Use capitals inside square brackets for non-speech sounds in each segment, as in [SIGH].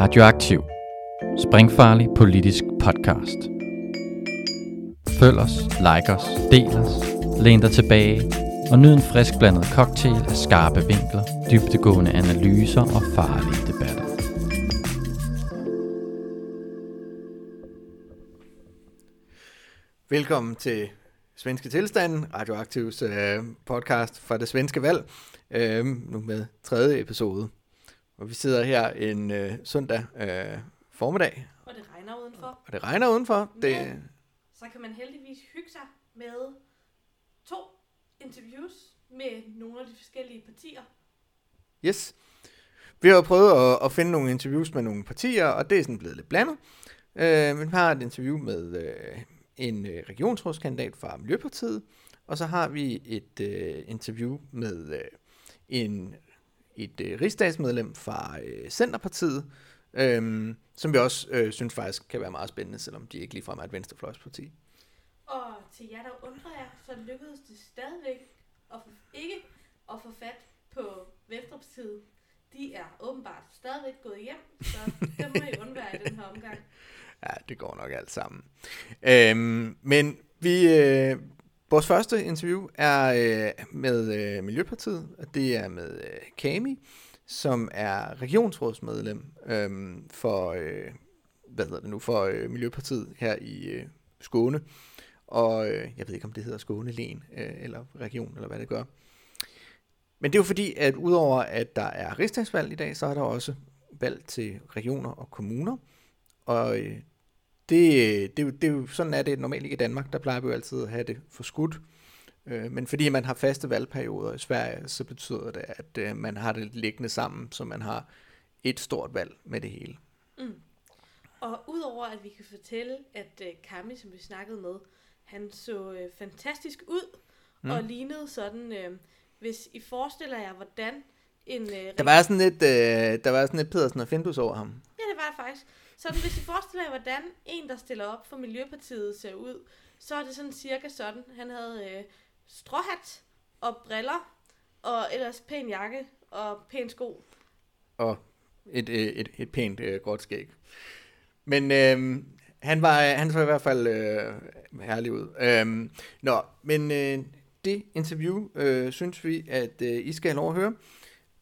Radioaktiv. Springfarlig politisk podcast. Følg os, like os, del os, læn dig tilbage og nyd en frisk blandet cocktail af skarpe vinkler, dybtegående analyser og farlige debatter. Velkommen til Svenske Tilstanden, Radioaktivs øh, podcast fra det svenske valg, øh, nu med tredje episode. Og vi sidder her en øh, søndag øh, formiddag, Og det regner udenfor. og det regner udenfor. Det, Men så kan man heldigvis hygge sig med to interviews med nogle af de forskellige partier. yes. Vi har jo prøvet at, at finde nogle interviews med nogle partier, og det er sådan blevet lidt blandet. Øh, men vi har et interview med øh, en øh, regionsrådskandidat fra Miljøpartiet, og så har vi et øh, interview med øh, en, et øh, rigsdagsmedlem fra øh, Centerpartiet, øh, som vi også øh, synes faktisk kan være meget spændende, selvom de ikke ligefrem er et venstrefløjsparti. Og til jer, der undrer jer, så lykkedes det stadigvæk at få, ikke at få fat på Venstrepartiet. De er åbenbart stadigvæk gået hjem, så det må I undvære i den her omgang. [LAUGHS] Ja, det går nok alt sammen. Øhm, men vi, øh, vores første interview er øh, med øh, Miljøpartiet, og det er med øh, Kami, som er regionsrådsmedlem øh, for, øh, hvad hedder det nu, for øh, Miljøpartiet her i øh, Skåne. Og øh, jeg ved ikke, om det hedder Skåne Len, øh, eller region, eller hvad det gør. Men det er jo fordi, at udover at der er rigsdagsvalg i dag, så er der også valg til regioner og kommuner. Og øh, det, det, det sådan er det normalt ikke i Danmark. Der plejer vi jo altid at have det forskudt. Øh, men fordi man har faste valgperioder i Sverige, så betyder det, at øh, man har det liggende sammen, så man har et stort valg med det hele. Mm. Og udover at vi kan fortælle, at uh, Kami, som vi snakkede med, han så uh, fantastisk ud, Mm. og lignede sådan, uh, hvis I forestiller jer, hvordan en... Uh, Der var sådan et, øh, der var sådan et Pedersen og Findus over ham. Ja, det var det faktisk. Sådan, hvis I forestiller jer, hvordan en, der stiller op for Miljøpartiet, ser ud, så er det sådan cirka sådan. Han havde øh, stråhat og briller, og ellers pæn jakke og pæn sko. og et, et, et, et pænt øh, godt skæg. Men øh, han, var, øh, han så i hvert fald øh, herlig ud. Øh, nå, men øh, det interview øh, synes vi, at øh, I skal have lov at høre.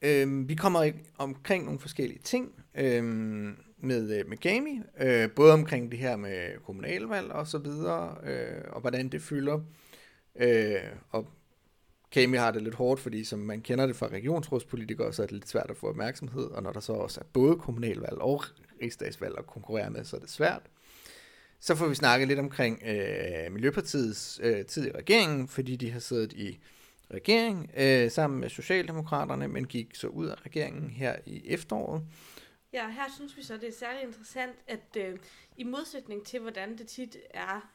Øh, vi kommer omkring nogle forskellige ting øh, med, øh, med Gami, øh, både omkring det her med kommunalvalg og så videre, øh, og hvordan det fylder. Øh, og Kami har det lidt hårdt, fordi som man kender det fra regionsrådspolitikere, så er det lidt svært at få opmærksomhed, og når der så også er både kommunalvalg og rigsdagsvalg at konkurrere med, så er det svært. Så får vi snakket lidt omkring øh, Miljøpartiets øh, tid i regeringen, fordi de har siddet i regering øh, sammen med Socialdemokraterne, men gik så ud af regeringen her i efteråret. Ja, her synes vi så, det er særlig interessant, at øh, i modsætning til, hvordan det tit er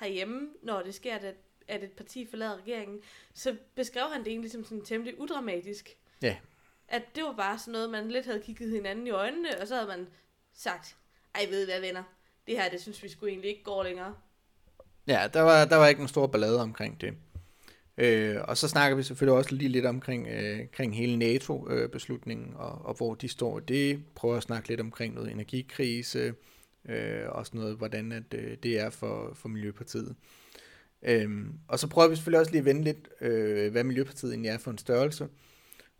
herhjemme, når det sker, at, at et parti forlader regeringen, så beskrev han det egentlig som sådan temmelig udramatisk. Ja. At det var bare sådan noget, man lidt havde kigget hinanden i øjnene, og så havde man sagt, ej ved I hvad venner, det her, det synes vi skulle egentlig ikke går længere. Ja, der var, der var ikke en stor ballade omkring det. Øh, og så snakker vi selvfølgelig også lige lidt omkring, øh, omkring hele NATO-beslutningen, øh, og, og hvor de står i det. Prøver at snakke lidt omkring noget energikrise, øh, sådan noget, hvordan at, øh, det er for, for Miljøpartiet. Øhm, og så prøver vi selvfølgelig også lige at vende lidt, øh, hvad Miljøpartiet egentlig er for en størrelse.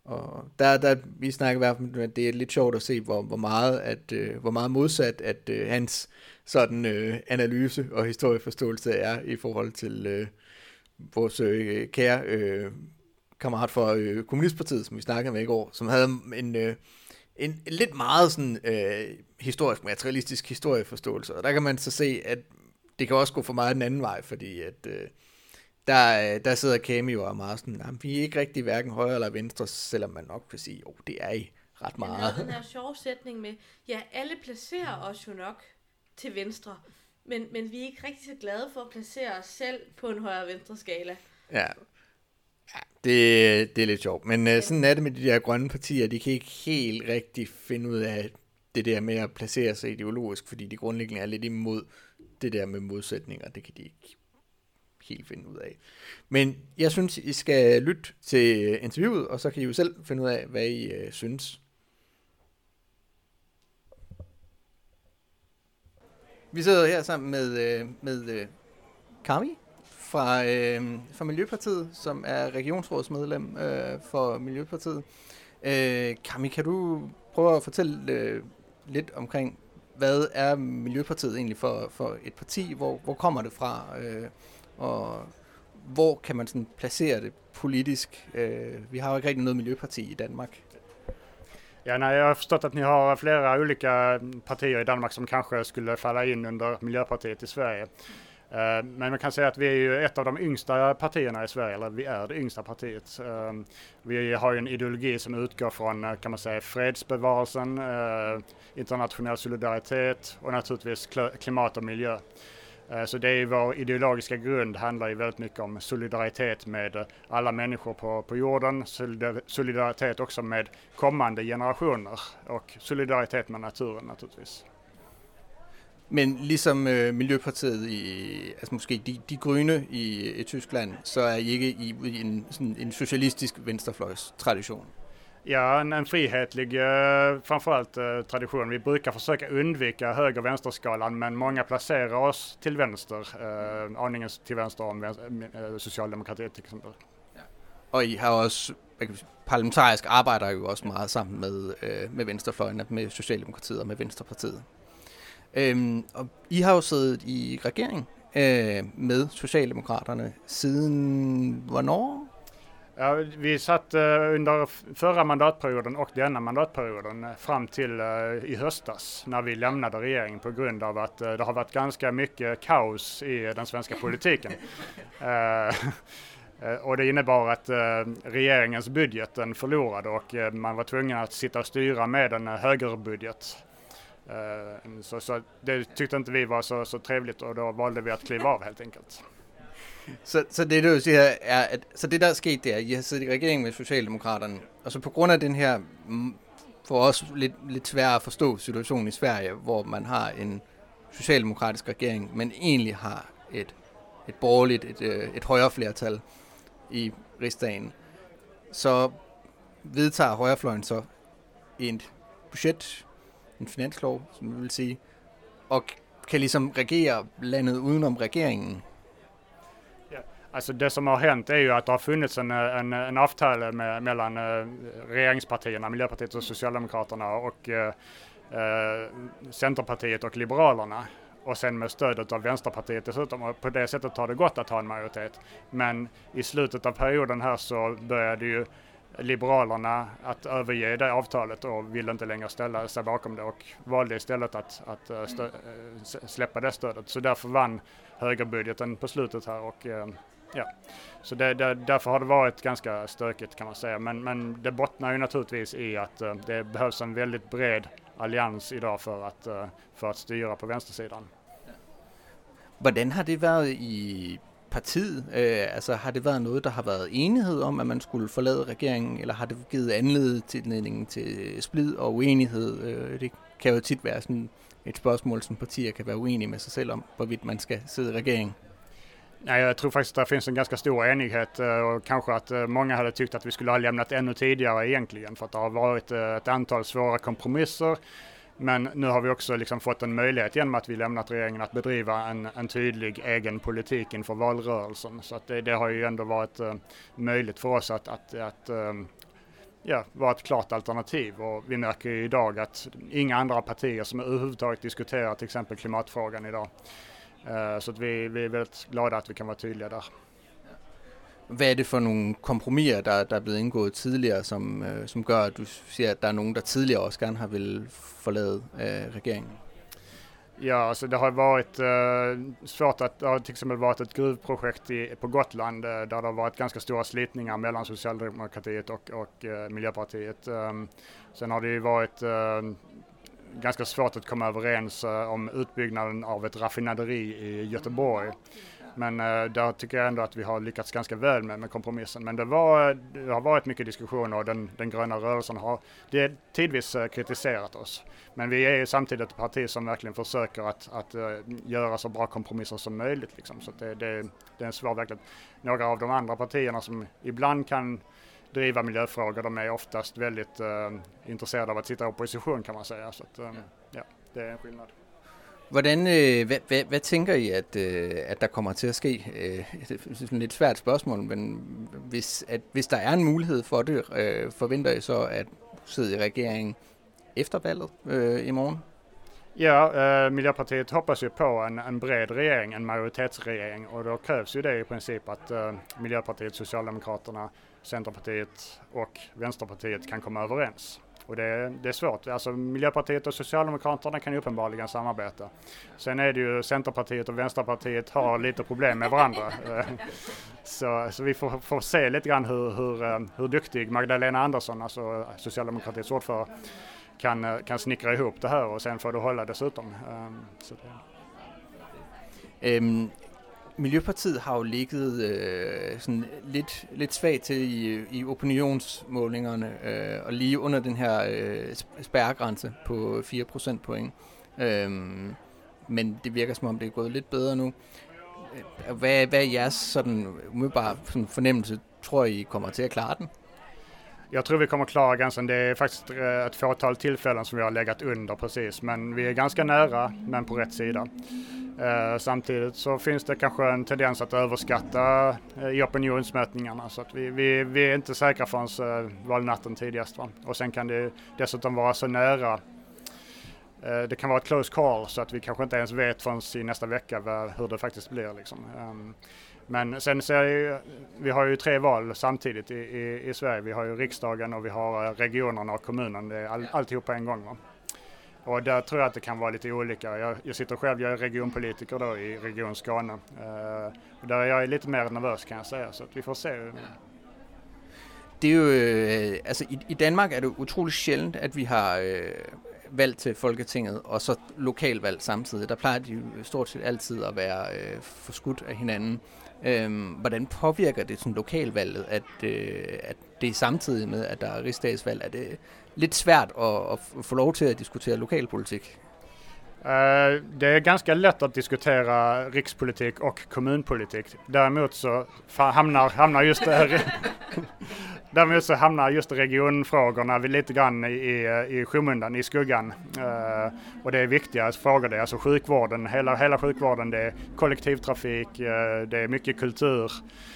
Og der, der vi snakker i hvert fald, at det er lidt sjovt at se, hvor, hvor, meget, at, øh, hvor meget modsat, at øh, hans sådan øh, analyse og historieforståelse er i forhold til øh, vores øh, kære øh, kammerat fra øh, Kommunistpartiet, som vi snakkede med i går, som havde en, øh, en, lidt meget sådan øh, historisk, materialistisk historieforståelse. Og der kan man så se, at det kan også gå for meget den anden vej, fordi at øh, der, der sidder Kami jo og er meget sådan, "Jamen, vi er ikke rigtig hverken højre eller venstre, selvom man nok kan sige, jo, det er I ret meget. den her sjove sætning med, ja, alle placerer os jo nok til venstre, men, men vi er ikke rigtig så glade for at placere os selv på en højre-venstre skala. Ja, ja det, det er lidt sjovt. Men øh, sådan er det med de der grønne partier. De kan ikke helt rigtig finde ud af det der med at placere sig ideologisk, fordi de grundlæggende er lidt imod det der med modsætninger. Det kan de ikke helt finde ud af. Men jeg synes, I skal lytte til interviewet, og så kan I jo selv finde ud af, hvad I øh, synes. Vi sidder her sammen med, øh, med øh, Kami fra, øh, fra Miljøpartiet, som er regionsrådsmedlem øh, for Miljøpartiet. Øh, Kami, kan du prøve at fortælle øh, lidt omkring, hvad er Miljøpartiet egentlig for, for et parti? Hvor, hvor kommer det fra? Øh, og hvor kan man sådan placere det politisk? Øh, vi har jo ikke rigtig noget miljøparti i Danmark. Ja, nej, jag har förstått att ni har flera olika partier i Danmark som kanske skulle falla in under Miljöpartiet i Sverige. Eh, men man kan säga att vi är ju ett av de yngsta partierna i Sverige, eller vi är det yngsta partiet. Eh, vi har ju en ideologi som utgår från, eh, kan man säga, fredsbevarelsen, eh, internationell solidaritet och naturligtvis klimat och miljö. Eh, så det är vår ideologiska grund handlar ju väldigt mycket om solidaritet med eh, alla människor på, på jorden, solidaritet också med kommande generationer och solidaritet med naturen naturligtvis. Men ligesom øh, Miljøpartiet i, altså måske de, de grønne i, i Tyskland, så er I ikke i, i en, sådan en socialistisk venstrefløjs tradition. Ja, en, en frihetlig eh, framförallt eh, tradition. Vi brukar försöka undvika höger vänsterskalan men många placerar oss till vänster, eh, aningen till vänster om vänster, eh, Socialdemokratiet till exempel. Ja. Og I har også parlamentarisk arbejder jo også meget sammen med, øh, med venstrefløjen, med Socialdemokratiet og med Venstrepartiet. Øhm, og I har jo siddet i regering øh, med Socialdemokraterne siden hvornår? Ja, vi satt uh, under förra mandatperioden och denna mandatperioden uh, fram till uh, i höstas när vi lämnade regeringen på grund av att det har varit ganska mycket kaos i den svenska politiken. [LAUGHS] [LAUGHS] och det innebar att regeringens budgeten förlorade och man var tvungen att sitta och styra med en högerbudget. så, så det tyckte inte vi var så, så trevligt och då valde vi att kliva av helt enkelt. Så, så det, du siger, er, at så det, der er sket, det er, at I har siddet i regeringen med Socialdemokraterne, og så på grund af den her, mm, for os lidt, lidt sværere at forstå situationen i Sverige, hvor man har en socialdemokratisk regering, men egentlig har et, et borgerligt, et, øh, et højere flertal i rigsdagen, så vedtager højrefløjen så et budget, en finanslov, som vi vil sige, og kan ligesom regere landet udenom regeringen. Alltså det som har hänt är ju att det har funnits en, en, en avtal med, mellan eh, regeringspartierna, Miljöpartiet och Socialdemokraterna och eh, eh, Centerpartiet och Liberalerna och sen med stödet av Vänsterpartiet dessutom och på det sättet har det gått att ha en majoritet. Men i slutet av perioden här så började ju Liberalerna att överge det avtalet och ville inte längre ställa sig bakom det och valde istället att, att eh, stö, eh, släppa det stödet. Så därför vann högerbudgeten på slutet här och eh, Ja, så det, det, därför har det varit ganska stökigt kan man säga. Men, men det bottnar ju naturligtvis i att uh, det behövs en väldigt bred allians idag för att, uh, för att styra på vänstersidan. Hvordan har det været i partiet? Øh, altså har det været noget, der har været enighed om, at man skulle forlade regeringen, eller har det givet anledning til, splid og uenighed? Øh, det kan jo tit være sådan et spørgsmål, som partier kan være uenige med sig selv om, hvorvidt man skal sidde i regeringen. Nej, jag tror faktiskt att det finns en ganska stor enighet eh, och kanske att eh, många hade tyckt att vi skulle ha lämnat ännu tidigare egentligen för att det har varit eh, ett antal svåra kompromisser. Men nu har vi också liksom fått en möjlighet genom att vi lämnat regeringen att bedriva en, en tydlig egen politik inför valrörelsen. Så att det, det har ju ändå varit möjligt för oss att, att, att ja, vara ett klart alternativ och vi märker ju idag att inga andra partier som överhuvudtaget diskuterar till exempel klimatfrågan idag. Uh, så att vi, vi är väldigt glada att vi kan vara tydliga där. Hvad er det for nogle kompromiser, der, der er blevet indgået tidligere, som, øh, som gør, at du siger, at der er nogen, der tidligere også gerne har vil forlade øh, regeringen? Ja, alltså det har varit eh, svårt att, det har till exempel varit ett gruvprojekt i, på Gotland eh, där det har varit ganska stora slitningar mellan Socialdemokratiet och, och eh, Miljöpartiet. Um, sen har det ju varit eh, ganska svårt att komma överens eh, om utbyggnaden av ett raffinaderi i Göteborg. Men eh, där tycker jag ändå att vi har lyckats ganska väl med, med kompromissen. Men det, var, eh, det har varit mycket diskussioner och den, den gröna rörelsen har det tidvis kritiserat oss. Men vi är ju samtidigt ett parti som verkligen försöker att, att göra så bra kompromisser som möjligt. Liksom. Så det, det, det är en svår verklighet. Några av de andra partierna som ibland kan driva miljöfrågor. De är oftast väldigt uh, intresserade av att sitta i opposition kan man säga. Så att, um, ja, det är en skillnad. Hvordan, øh, hvad, hvad, hvad tænker I, at, øh, at der kommer til at ske? Øh, det er et lidt svært spørgsmål, men hvis, at, hvis der er en mulighed for det, øh, forventer I så at sidde i regeringen efter valget øh, i morgen? Ja, eh, Miljöpartiet hoppas ju på en, en bred regering, en majoritetsregering och då krävs ju det i princip att eh, Miljöpartiet, Socialdemokraterna, Centerpartiet och Vänsterpartiet kan komma överens. Och det, det är svårt. Alltså Miljöpartiet och Socialdemokraterna kan ju uppenbarligen samarbeta. Sen är det ju Centerpartiet och Vänsterpartiet har lite problem med varandra. [LAUGHS] Så, så vi får, får se lite grann hur, hur, eh, hur duktig Magdalena Andersson, alltså Socialdemokratiets ordförande, kan, eh, kan snickra ihop det här och sen får det hålla dessutom. Ehm, så det. Øhm, Miljøpartiet har jo ligget øh, sådan lidt, lidt svagt til i, i opinionsmålingerne, øh, og lige under den her øh, spærregrænse på 4 procentpoint. Øh, men det virker som om, det er gået lidt bedre nu. Øh, hvad, hvad er jeres sådan, umiddelbare sådan fornemmelse? Tror I kommer til at klare den? Jag tror vi kommer klara gränsen. Det är faktiskt eh, ett fåtal tillfällen som vi har legat under precis, men vi är ganska nära, men på rätt sida. Eh, samtidigt så finns det kanske en tendens att överskatta eh, i opinionsmätningarna så att vi, vi, vi är inte säkra förrän eh, valnatten tidigast. Va? Och sen kan det dessutom vara så nära eh, det kan vara ett close call så att vi kanske inte ens vet förrän i nästa vecka hur det faktiskt blir. Liksom. Ehm, men sen så är ju, vi har ju tre val samtidigt i, i, i, Sverige. Vi har ju riksdagen och vi har eh, regionerna och kommunen. Det är all, alltihop på en gång. Va? Och där tror jag att det kan vara lite olika. Jag, jag sitter själv, jag är regionpolitiker då i Region Skåne. Uh, och där är jag lite mer nervös kan jag säga, så att vi får se. Det er jo, øh, altså i, i Danmark er det otroligt sjældent, at vi har øh, valg til Folketinget, og så lokalvalg samtidig. Der plejer de jo stort set altid at være øh, forskudt af hinanden. Øhm, hvordan påvirker det sådan lokalvalget, at, øh, at det er samtidig med, at der er rigsdagsvalg? Er det lidt svært at, at få lov til at diskutere lokalpolitik? Eh, det är ganska lätt att diskutera rikspolitik och kommunpolitik. Däremot så hamnar, hamnar just det [LAUGHS] Däremot så hamnar just regionfrågorna lite grann i, i skymundan, i skuggan. Uh, och det är viktiga frågor det, är alltså sjukvården, hela, hela sjukvården, det är kollektivtrafik, uh, det är mycket kultur.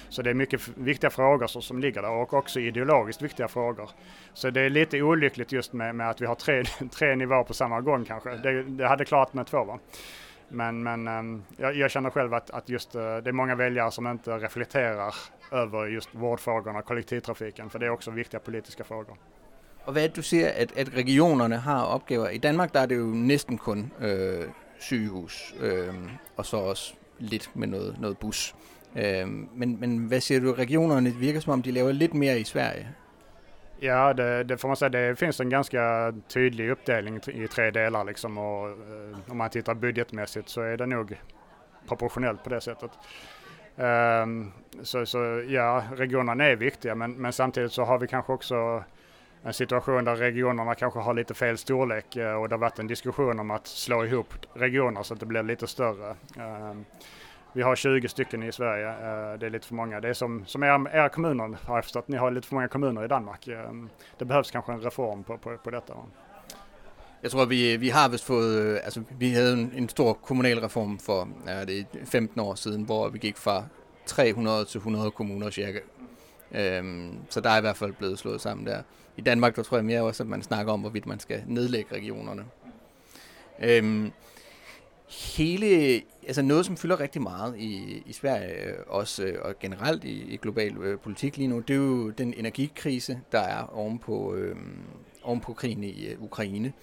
Så det är mycket viktiga frågor som, som ligger där och också ideologiskt viktiga frågor. Så det är lite olyckligt just med, med att vi har tre, [LAUGHS] tre nivåer på samma gång kanske. Det, det hade klart med två va? Men, men ehm, jag, jag, känner själv att, att just eh, det är många väljare som inte reflekterar över just vårdfrågorna, kollektivtrafiken, för det är också viktiga politiska frågor. Og hvad du siger, at, at regionerne har opgaver? I Danmark der er det jo næsten kun øh, sygehus, øh, og så også lidt med noget, noget bus. Øh, men, men hvad siger du, regionerne virker som om de laver lidt mere i Sverige? Ja, det, det, får man säga. Det finns en ganska tydlig uppdelning i tre delar liksom och eh, om man tittar budgetmässigt så är det nog proportionellt på det sättet. Um, så, så ja, regionerna är viktiga men, men samtidigt så har vi kanske också en situation där regionerna kanske har lite fel storlek eh, och det har varit en diskussion om att slå ihop regioner så att det blir lite större. Um, vi har 20 stycken i Sverige, eh, det är lite för många. Det är som, som era, era kommuner har jag förstått, ni har lite för många kommuner i Danmark. Eh, det behövs kanske en reform på, på, på detta. Jeg tror, vi, vi har vist fået, eh, alltså, altså vi havde en, en stor kommunalreform for ja, eh, det 15 år siden, hvor vi gik fra 300 til 100 kommuner cirka. Øhm, så der er i hvert fald blevet slået sammen der. I Danmark, der tror jeg mere også, at man snakker om, hvorvidt man skal nedlægge regionerne. Øhm, hele, altså noget, som fylder rigtig meget i, i Sverige, øh, også øh, og generelt i, i global øh, politik lige nu, det er jo den energikrise, der er oven på, øh, oven på krigen i øh, Ukraine.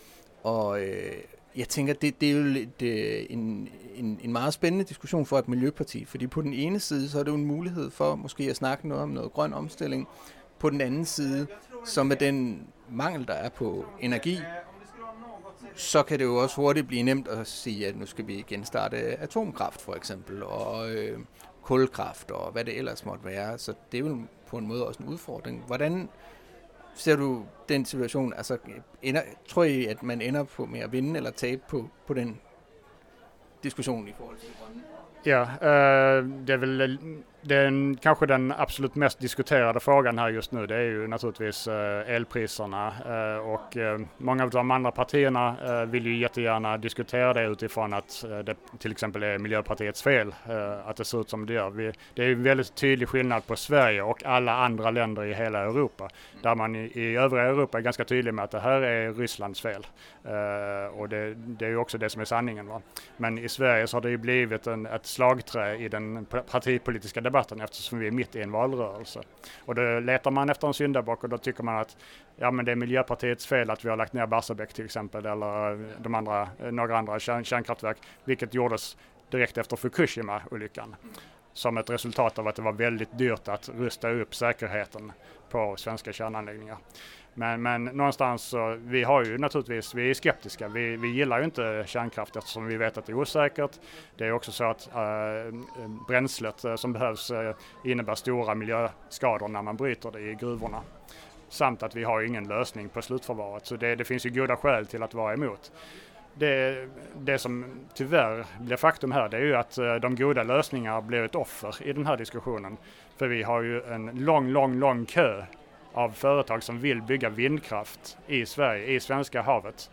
Og øh, jeg tænker, det, det er jo lidt, øh, en, en, en meget spændende diskussion for et miljøparti, fordi på den ene side, så er det jo en mulighed for måske at snakke noget om noget grøn omstilling. På den anden side, så med den mangel, der er på energi, så kan det jo også hurtigt blive nemt at sige, at nu skal vi genstarte atomkraft for eksempel, og øh, kulkraft og hvad det ellers måtte være. Så det er jo på en måde også en udfordring. Hvordan ser du den situation? Altså, ender, tror I, at man ender på med at vinde eller tabe på, på den diskussion i forhold til grønne? Ja, øh, det är den, kanske den absolut mest diskuterade frågan här just nu det är ju naturligtvis eh, elpriserna eh, och eh, många av de andra partierna vill ju jättegärna diskutera det utifrån att det till exempel är Miljöpartiets fel att det ser ut som det gör. Det är ju väldigt tydlig skillnad på Sverige och alla andra länder i hela Europa där man i, i övriga Europa är ganska tydlig med att det här är Rysslands fel. och det, det, är ju också det som är sanningen. Va? Men i Sverige så har det ju blivit en, ett slagträ i den partipolitiska debatten eftersom vi är mitt i en valrörelse. Och då letar man efter en syndabock och då tycker man att ja, men det är Miljöpartiets fel att vi har lagt ner Barsebäck till exempel eller eh, de andra, eh, några andra kärn, kärnkraftverk, vilket gjordes direkt efter Fukushima-olyckan som ett resultat av att det var väldigt dyrt att rusta upp säkerheten på svenska kärnanläggningar. Men, men någonstans så, vi har ju naturligtvis, vi är skeptiska. Vi, vi gillar ju inte kärnkraft eftersom vi vet att det är osäkert. Det är också så att äh, bränslet eh, som behövs äh, innebär stora miljöskador när man bryter det i gruvorna. Samt att vi har ingen lösning på slutförvaret. Så det, det finns ju goda skäl till att vara emot. Det, det, som tyvärr blir faktum här det är ju att de goda lösningarna blir ett offer i den här diskussionen. För vi har ju en lång, lång, lång kö av företag som vill bygga vindkraft i Sverige, i svenska havet.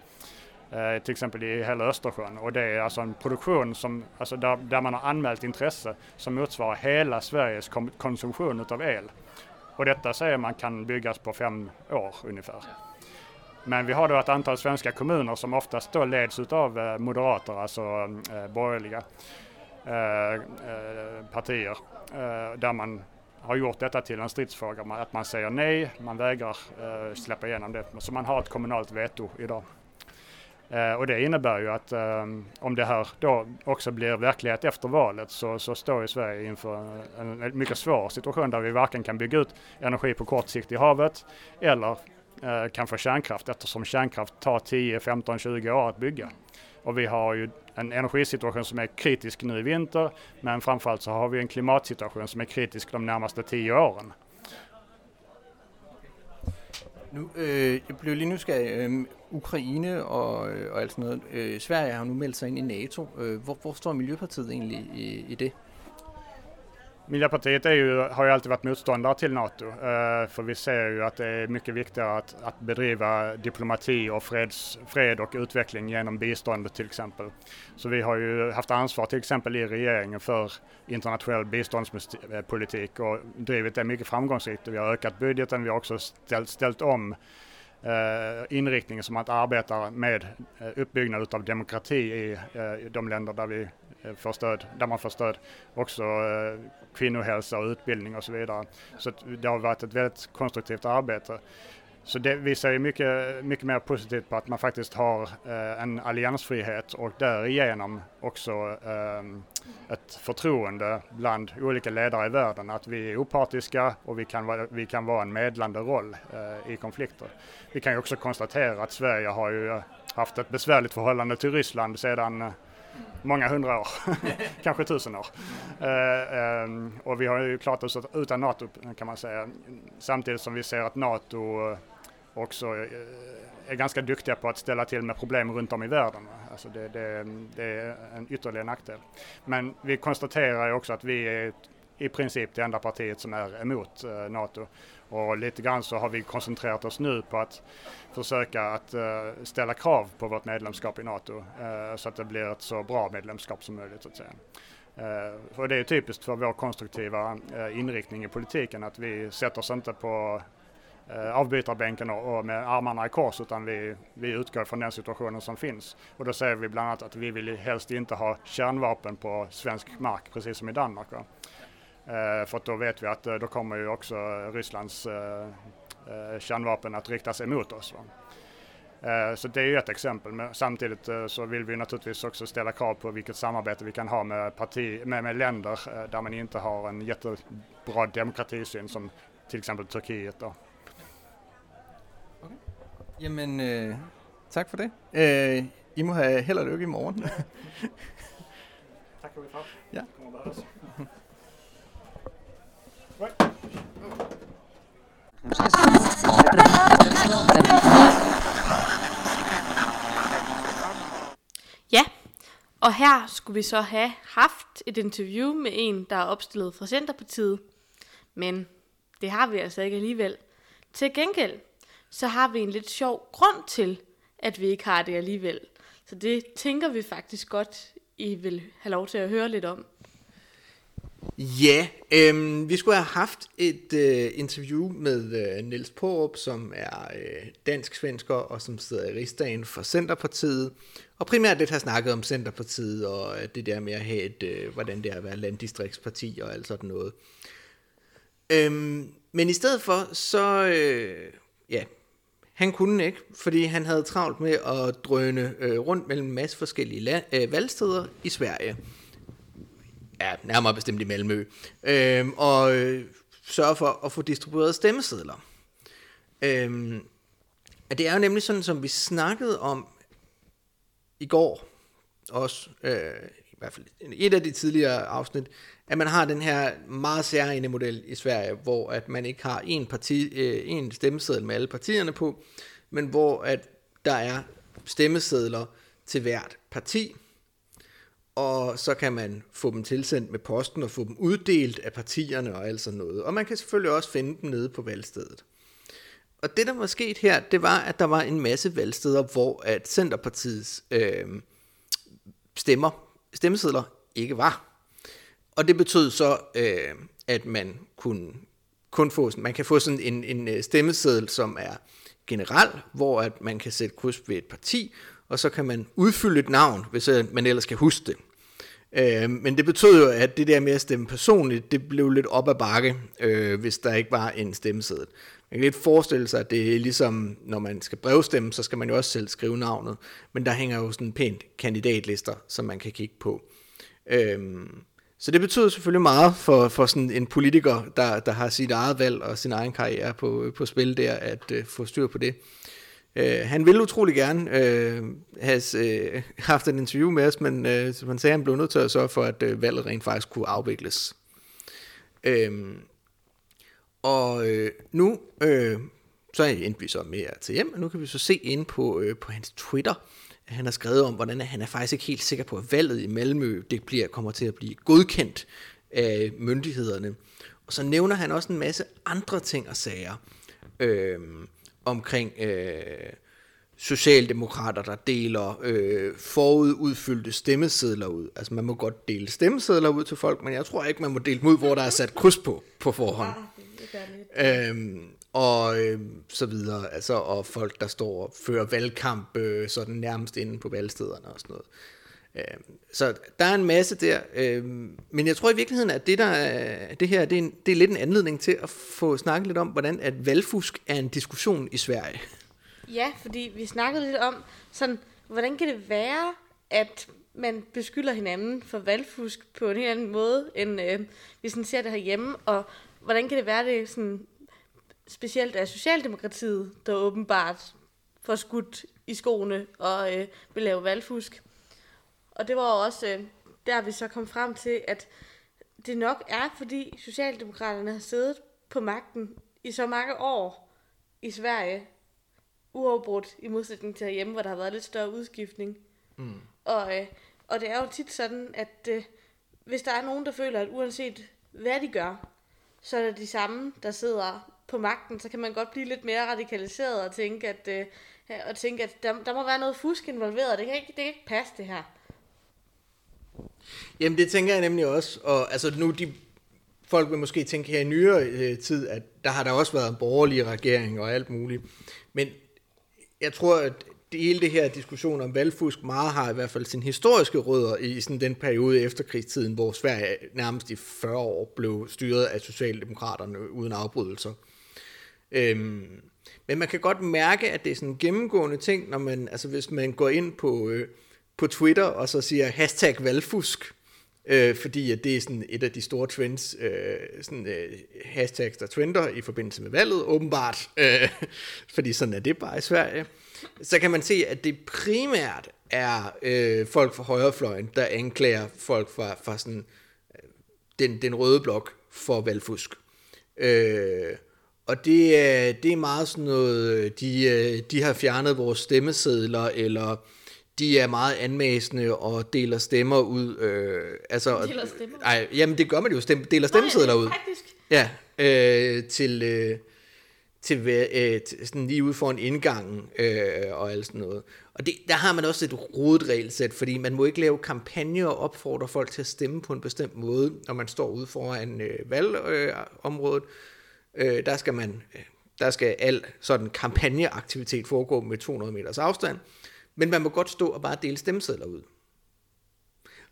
Eh, till exempel i hela Östersjön och det är alltså en produktion som, alltså där, där man har anmält intresse som motsvarar hela Sveriges konsumtion utav el. Och detta säger man kan byggas på fem år ungefär. Men vi har då ett antal svenska kommuner som oftast då leds utav eh, moderater, alltså eh, borgerliga eh, eh partier, eh, där man har gjort detta till en stridsfråga, att man säger nej, man vägrar eh, släppa igenom det. Så man har ett kommunalt veto idag. Eh, och det innebär ju att eh, om det här då också blir verklighet efter valet så, så står ju Sverige inför en, en mycket svår situation där vi varken kan bygga ut energi på kort sikt i havet eller eh, kan få kärnkraft eftersom kärnkraft tar 10, 15, 20 år att bygga. Och vi har ju en energisituation som är kritisk nu i vinter, men framförallt så har vi en klimatsituation som är kritisk de närmaste tio åren. Nu, øh, jeg blev lige nysgerrig. Øh, Ukraine og, øh, og alt sådan noget. Øh, Sverige har nu meldt sig ind i NATO. Øh, hvor, hvor står Miljøpartiet egentlig i, i det? Miljöpartiet är ju, har ju alltid varit motståndare till NATO, eh, för vi ser ju att det är mycket viktigare att, att bedriva diplomati och freds, fred och utveckling genom bistånd till exempel. Så vi har ju haft ansvar till exempel i regeringen för internationell biståndspolitik och drivit det mycket framgångsrikt. Vi har ökat budgeten, vi har också ställt, ställt om eh, inriktningen som att arbeta med eh, uppbyggnad av demokrati i eh, de länder där vi Øh, eh, stöd, där man får stöd. Också øh, kvinnohälsa och utbildning och så vidare. Så det har varit ett väldigt konstruktivt arbete. Så det visar ju mycket, mycket mer positivt på att man faktiskt har eh, en alliansfrihet och därigenom också eh, ett förtroende bland olika ledare i världen att vi är opartiska och vi kan vara, vi kan vara en medlande roll eh, i konflikter. Vi kan ju också konstatera att Sverige har ju haft ett besvärligt förhållande till Ryssland sedan många hundra år, [LAUGHS] kanske tusen år. Uh, um, och vi har ju klart oss utan NATO kan man säga. Samtidigt som vi ser att NATO eh, också uh, är ganska duktiga på att ställa till med problem runt om i världen. Alltså det, det, det är en ytterligare nackdel. Men vi konstaterar ju också att vi är i princip det enda partiet som är emot uh, NATO. Och lite grann så har vi koncentrerat oss nu på att försöka att uh, ställa krav på vårt medlemskap i NATO uh, så att det blir ett så bra medlemskap som möjligt så att säga. Uh, och det är typiskt för vår konstruktiva inriktning i politiken att vi sätter oss inte på avbytarbänken och, och med armarna i kors utan vi, vi utgår från den situationen som finns. Och då säger vi bland annat att vi vill helst inte ha kärnvapen på svensk mark precis som i Danmark. Va? Eh, för att då vet vi att eh, då kommer ju också Rysslands eh, kärnvapen att riktas emot oss. Så det är ju ett exempel, men samtidigt så vill vi naturligtvis också ställa krav på vilket samarbete vi kan ha med, parti, med, med länder där man inte har en jättebra demokratisyn som till exempel Turkiet. Då. Okay. Jamen, øh, tak for det. Øh, I må have held og lykke i morgen. tak for det. Ja. [LAUGHS] Ja, og her skulle vi så have haft et interview med en, der er opstillet fra Centerpartiet. Men det har vi altså ikke alligevel. Til gengæld, så har vi en lidt sjov grund til, at vi ikke har det alligevel. Så det tænker vi faktisk godt, I vil have lov til at høre lidt om. Ja, øhm, vi skulle have haft et øh, interview med øh, Niels Porup, som er øh, dansk-svensker og som sidder i rigsdagen for Centerpartiet. Og primært lidt har snakket om Centerpartiet og øh, det der med at have et, øh, hvordan det er at være landdistriktsparti og alt sådan noget. Øhm, men i stedet for, så, øh, ja, han kunne ikke, fordi han havde travlt med at drøne øh, rundt mellem en masse forskellige la- øh, valgsteder i Sverige ja, nærmere bestemt i Malmø, øh, og øh, sørge for at få distribueret stemmesedler. Øh, det er jo nemlig sådan, som vi snakkede om i går, også øh, i hvert fald et af de tidligere afsnit, at man har den her meget særlige model i Sverige, hvor at man ikke har en, parti, øh, en stemmeseddel med alle partierne på, men hvor at der er stemmesedler til hvert parti, og så kan man få dem tilsendt med posten og få dem uddelt af partierne og alt sådan noget. Og man kan selvfølgelig også finde dem nede på valgstedet. Og det, der var sket her, det var, at der var en masse valgsteder, hvor at Centerpartiets øh, stemmer, stemmesedler ikke var. Og det betød så, øh, at man kunne kun få, man kan få sådan en, en øh, stemmeseddel, som er generel, hvor at man kan sætte kryds ved et parti, og så kan man udfylde et navn, hvis øh, man ellers kan huske det. Øh, men det betød jo, at det der med at stemme personligt, det blev lidt op ad bakke, øh, hvis der ikke var en stemmeseddel. Man kan lidt forestille sig, at det er ligesom, når man skal brevstemme, så skal man jo også selv skrive navnet. Men der hænger jo sådan pænt kandidatlister, som man kan kigge på. Øhm, så det betyder selvfølgelig meget for, for sådan en politiker, der, der har sit eget valg og sin egen karriere på, på spil der, at øh, få styr på det. Øh, han ville utrolig gerne øh, have øh, [LAUGHS] haft en interview med os, men øh, som han sagde, han blev nødt til at sørge for, at øh, valget rent faktisk kunne afvikles. Øh, og øh, nu øh, så endte vi så med at tage hjem, og nu kan vi så se ind på, øh, på hans Twitter, at han har skrevet om, hvordan han er faktisk ikke helt sikker på, at valget i Malmø det bliver, kommer til at blive godkendt af myndighederne. Og så nævner han også en masse andre ting og sager. Øh, omkring øh, socialdemokrater, der deler øh, forududfyldte stemmesedler ud. Altså man må godt dele stemmesedler ud til folk, men jeg tror ikke, man må dele dem ud, hvor der er sat kryds på på forhånd. Øhm, og øh, så videre. Altså, og folk, der står og fører valgkamp øh, sådan nærmest inde på valgstederne og sådan noget. Øh, så der er en masse der, øhm, men jeg tror i virkeligheden, at det, der er, det her det er, en, det er lidt en anledning til at få snakket lidt om, hvordan at valgfusk er en diskussion i Sverige. Ja, fordi vi snakkede lidt om, sådan, hvordan kan det være, at man beskylder hinanden for valgfusk på en helt anden måde, end øh, vi sådan ser det herhjemme, og hvordan kan det være, det sådan, specielt er Socialdemokratiet, der åbenbart får skudt i skoene og øh, vil lave valgfusk. Og det var også øh, der, vi så kom frem til, at det nok er, fordi Socialdemokraterne har siddet på magten i så mange år i Sverige, uafbrudt i modsætning til hjemme, hvor der har været lidt større udskiftning. Mm. Og, øh, og det er jo tit sådan, at øh, hvis der er nogen, der føler, at uanset hvad de gør, så er det de samme, der sidder på magten, så kan man godt blive lidt mere radikaliseret og tænke, at, øh, og tænke, at der, der må være noget fusk involveret. Det kan ikke, det kan ikke passe, det her. Jamen det tænker jeg nemlig også, og altså nu de folk vil måske tænke her i nyere øh, tid, at der har der også været en borgerlig regering og alt muligt, men jeg tror, at det hele det her diskussion om valgfusk meget har i hvert fald sin historiske rødder i sådan den periode efter krigstiden, hvor Sverige nærmest i 40 år blev styret af Socialdemokraterne uden afbrydelser. Øhm, men man kan godt mærke, at det er sådan en gennemgående ting, når man, altså hvis man går ind på, øh, på Twitter og så siger hashtag valgfusk, øh, fordi at det er sådan et af de store trends, øh, sådan, øh, hashtags, der trender i forbindelse med valget, åbenbart, øh, [LAUGHS] fordi sådan er det bare i Sverige, så kan man se, at det primært er øh, folk fra højrefløjen, der anklager folk fra, fra sådan, øh, den, den røde blok for valgfusk. Øh, og det er, det er meget sådan noget, øh, de, øh, de har fjernet vores stemmesedler, eller de er meget anmæsende og deler stemmer ud. Øh, altså, Deler stemmer? Ej, jamen det gør man jo, stem, deler stemmesedler ud. Faktisk. Ja, øh, til, øh, til, øh, til sådan lige ude foran indgangen øh, og alt sådan noget. Og det, der har man også et rodet regelsæt, fordi man må ikke lave kampagner og opfordre folk til at stemme på en bestemt måde, når man står ude foran øh, valgområdet. Øh, der skal man, øh, der skal al sådan kampagneaktivitet foregå med 200 meters afstand, men man må godt stå og bare dele stemmesedler ud.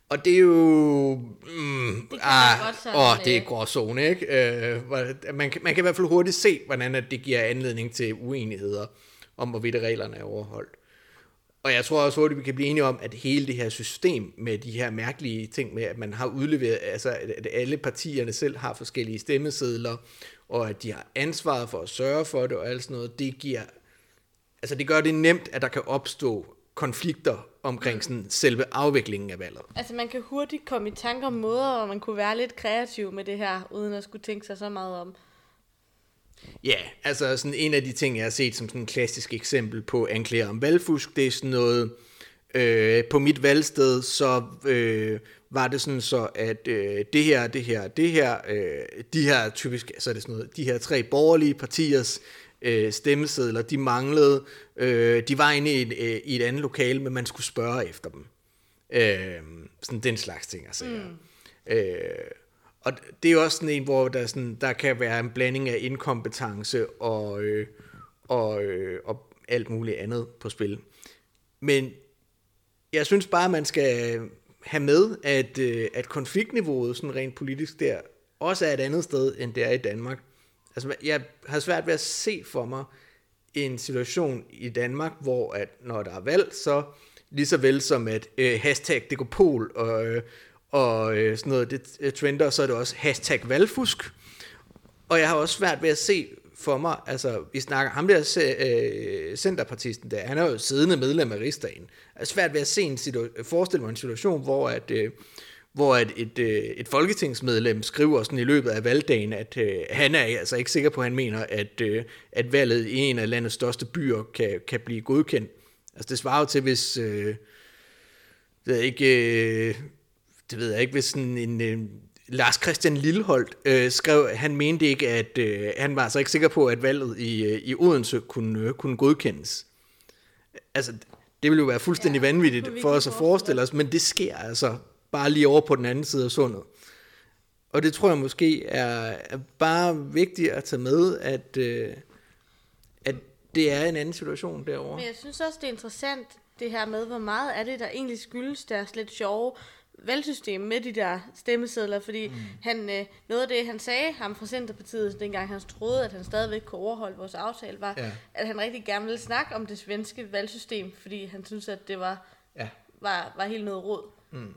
Og det er jo... Mm, Det ah, godt sådan, åh, det er øh, gråzone, ikke? Øh, man, kan, man kan i hvert fald hurtigt se, hvordan at det giver anledning til uenigheder om, hvorvidt reglerne er overholdt. Og jeg tror også hurtigt, vi kan blive enige om, at hele det her system med de her mærkelige ting med, at man har udleveret, altså at alle partierne selv har forskellige stemmesedler, og at de har ansvaret for at sørge for det og alt sådan noget, det giver, altså det gør det nemt, at der kan opstå konflikter omkring sådan selve afviklingen af valget. Altså man kan hurtigt komme i tanker om måder, hvor man kunne være lidt kreativ med det her, uden at skulle tænke sig så meget om. Ja, altså sådan en af de ting, jeg har set som sådan en klassisk eksempel på anklager om valgfusk, det er sådan noget, øh, på mit valgsted, så øh, var det sådan så, at øh, det her, det her, det her, øh, de her typisk, så er det sådan noget, de her tre borgerlige partiers øh, stemmesedler, de manglede, øh, de var inde i et, øh, i et andet lokale, men man skulle spørge efter dem. Øh, sådan den slags ting, altså. Mm. Øh, og det er jo også sådan en, hvor der, sådan, der kan være en blanding af inkompetence og, øh, og, øh, og alt muligt andet på spil. Men jeg synes bare, man skal have med, at, øh, at konfliktniveauet sådan rent politisk der også er et andet sted, end det er i Danmark. Altså, jeg har svært ved at se for mig en situation i Danmark, hvor at når der er valg, så lige så vel som at øh, hashtag dekopol og, øh, og øh, sådan noget, det øh, trender, så er det også hashtag valgfusk. Og jeg har også svært ved at se for mig, altså vi snakker, ham der øh, centerpartisten der, han er jo siddende medlem af rigsdagen. Jeg er svært ved at se en situ- forestille mig en situation, hvor at, øh, hvor at et, øh, et folketingsmedlem skriver sådan i løbet af valgdagen, at øh, han er altså ikke sikker på, at han mener, at, øh, at valget i en af landets største byer kan, kan blive godkendt. Altså det svarer jo til, hvis, øh, det jeg ikke, øh, det ved jeg ikke, hvis sådan en, øh, Lars Christian Lilleholdt øh, skrev, at han mente ikke, at øh, han var altså ikke sikker på, at valget i, øh, i Odense kunne, øh, kunne godkendes. Altså, det ville jo være fuldstændig Ja, vanvittigt for os at forestille os, men det sker altså bare lige over på den anden side af sundet. Og det tror jeg måske er, er bare vigtigt at tage med, at, øh, at det er en anden situation derovre. Men jeg synes også, det er interessant, det her med, hvor meget er det, der egentlig skyldes deres lidt sjove valgsystem med de der stemmesedler, fordi mm. han, øh, noget af det, han sagde, ham fra Centerpartiet, dengang han troede, at han stadigvæk kunne overholde vores aftale, var, Ja. at han rigtig gerne ville snakke om det svenske valgsystem, fordi han synes, at det var, Ja. var, var helt noget råd. Mm.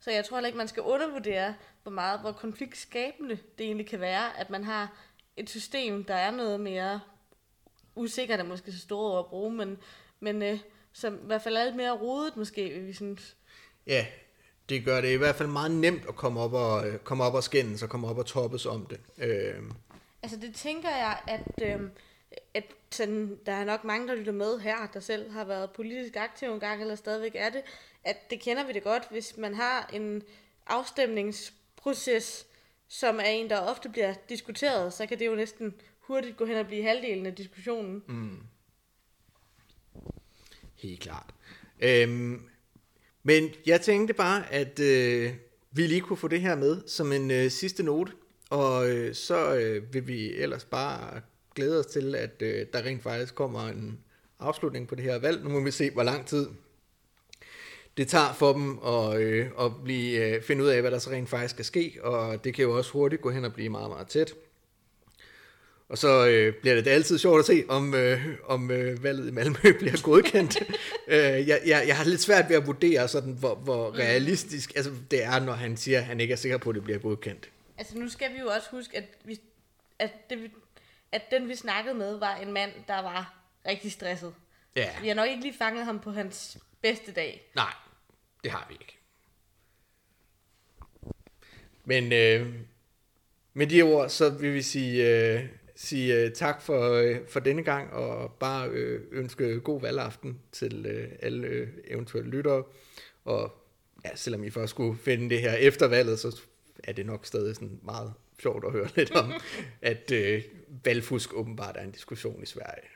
Så jeg tror heller ikke, man skal undervurdere, hvor meget, hvor konfliktskabende det egentlig kan være, at man har et system, der er noget mere usikkert, er måske så store ord at bruge, men, men øh, som i hvert fald er lidt mere rodet måske, vil vi synes. Ja, det gør det i hvert fald meget nemt at komme op og, øh, komme op og skændes og komme op og toppes om det. Øh, Altså det tænker jeg, at, øh, at sådan, der er nok mange, der lytter med her, der selv har været politisk aktiv en gang, eller stadigvæk er det, at det kender vi det godt, hvis man har en afstemningsproces, som er en, der ofte bliver diskuteret, så kan det jo næsten hurtigt gå hen og blive halvdelen af diskussionen. Mm. Helt klart. Øhm, men jeg tænkte bare, at øh, vi lige kunne få det her med som en øh, sidste note, og øh, så øh, vil vi ellers bare glæde os til, at øh, der rent faktisk kommer en afslutning på det her valg. Nu må vi se, hvor lang tid det tager for dem at, øh, at blive, øh, finde ud af, hvad der så rent faktisk skal ske, og det kan jo også hurtigt gå hen og blive meget, meget tæt. Og så øh, bliver det altid sjovt at se, om, øh, om øh, valget i Malmø [LAUGHS] bliver godkendt. [LAUGHS] øh, jeg, jeg, jeg har lidt svært ved at vurdere, sådan, hvor, hvor realistisk altså, det er, når han siger, at han ikke er sikker på, at det bliver godkendt. Altså nu skal vi jo også huske, at, vi, at, det, at den vi snakkede med var en mand, der var rigtig stresset. Ja, Vi har nok ikke lige fanget ham på hans bedste dag. nej, det har vi ikke. Men øh, med de ord, så vil vi sige øh, sige uh, tak for, uh, for denne gang, og bare uh, ønske god valgaften til uh, alle uh, eventuelle lyttere. Og ja, selvom I først skulle finde det her efter valget, så er det nok stadig sådan meget sjovt at høre lidt om, [LAUGHS] at uh, valgfusk åbenbart er en diskussion i Sverige.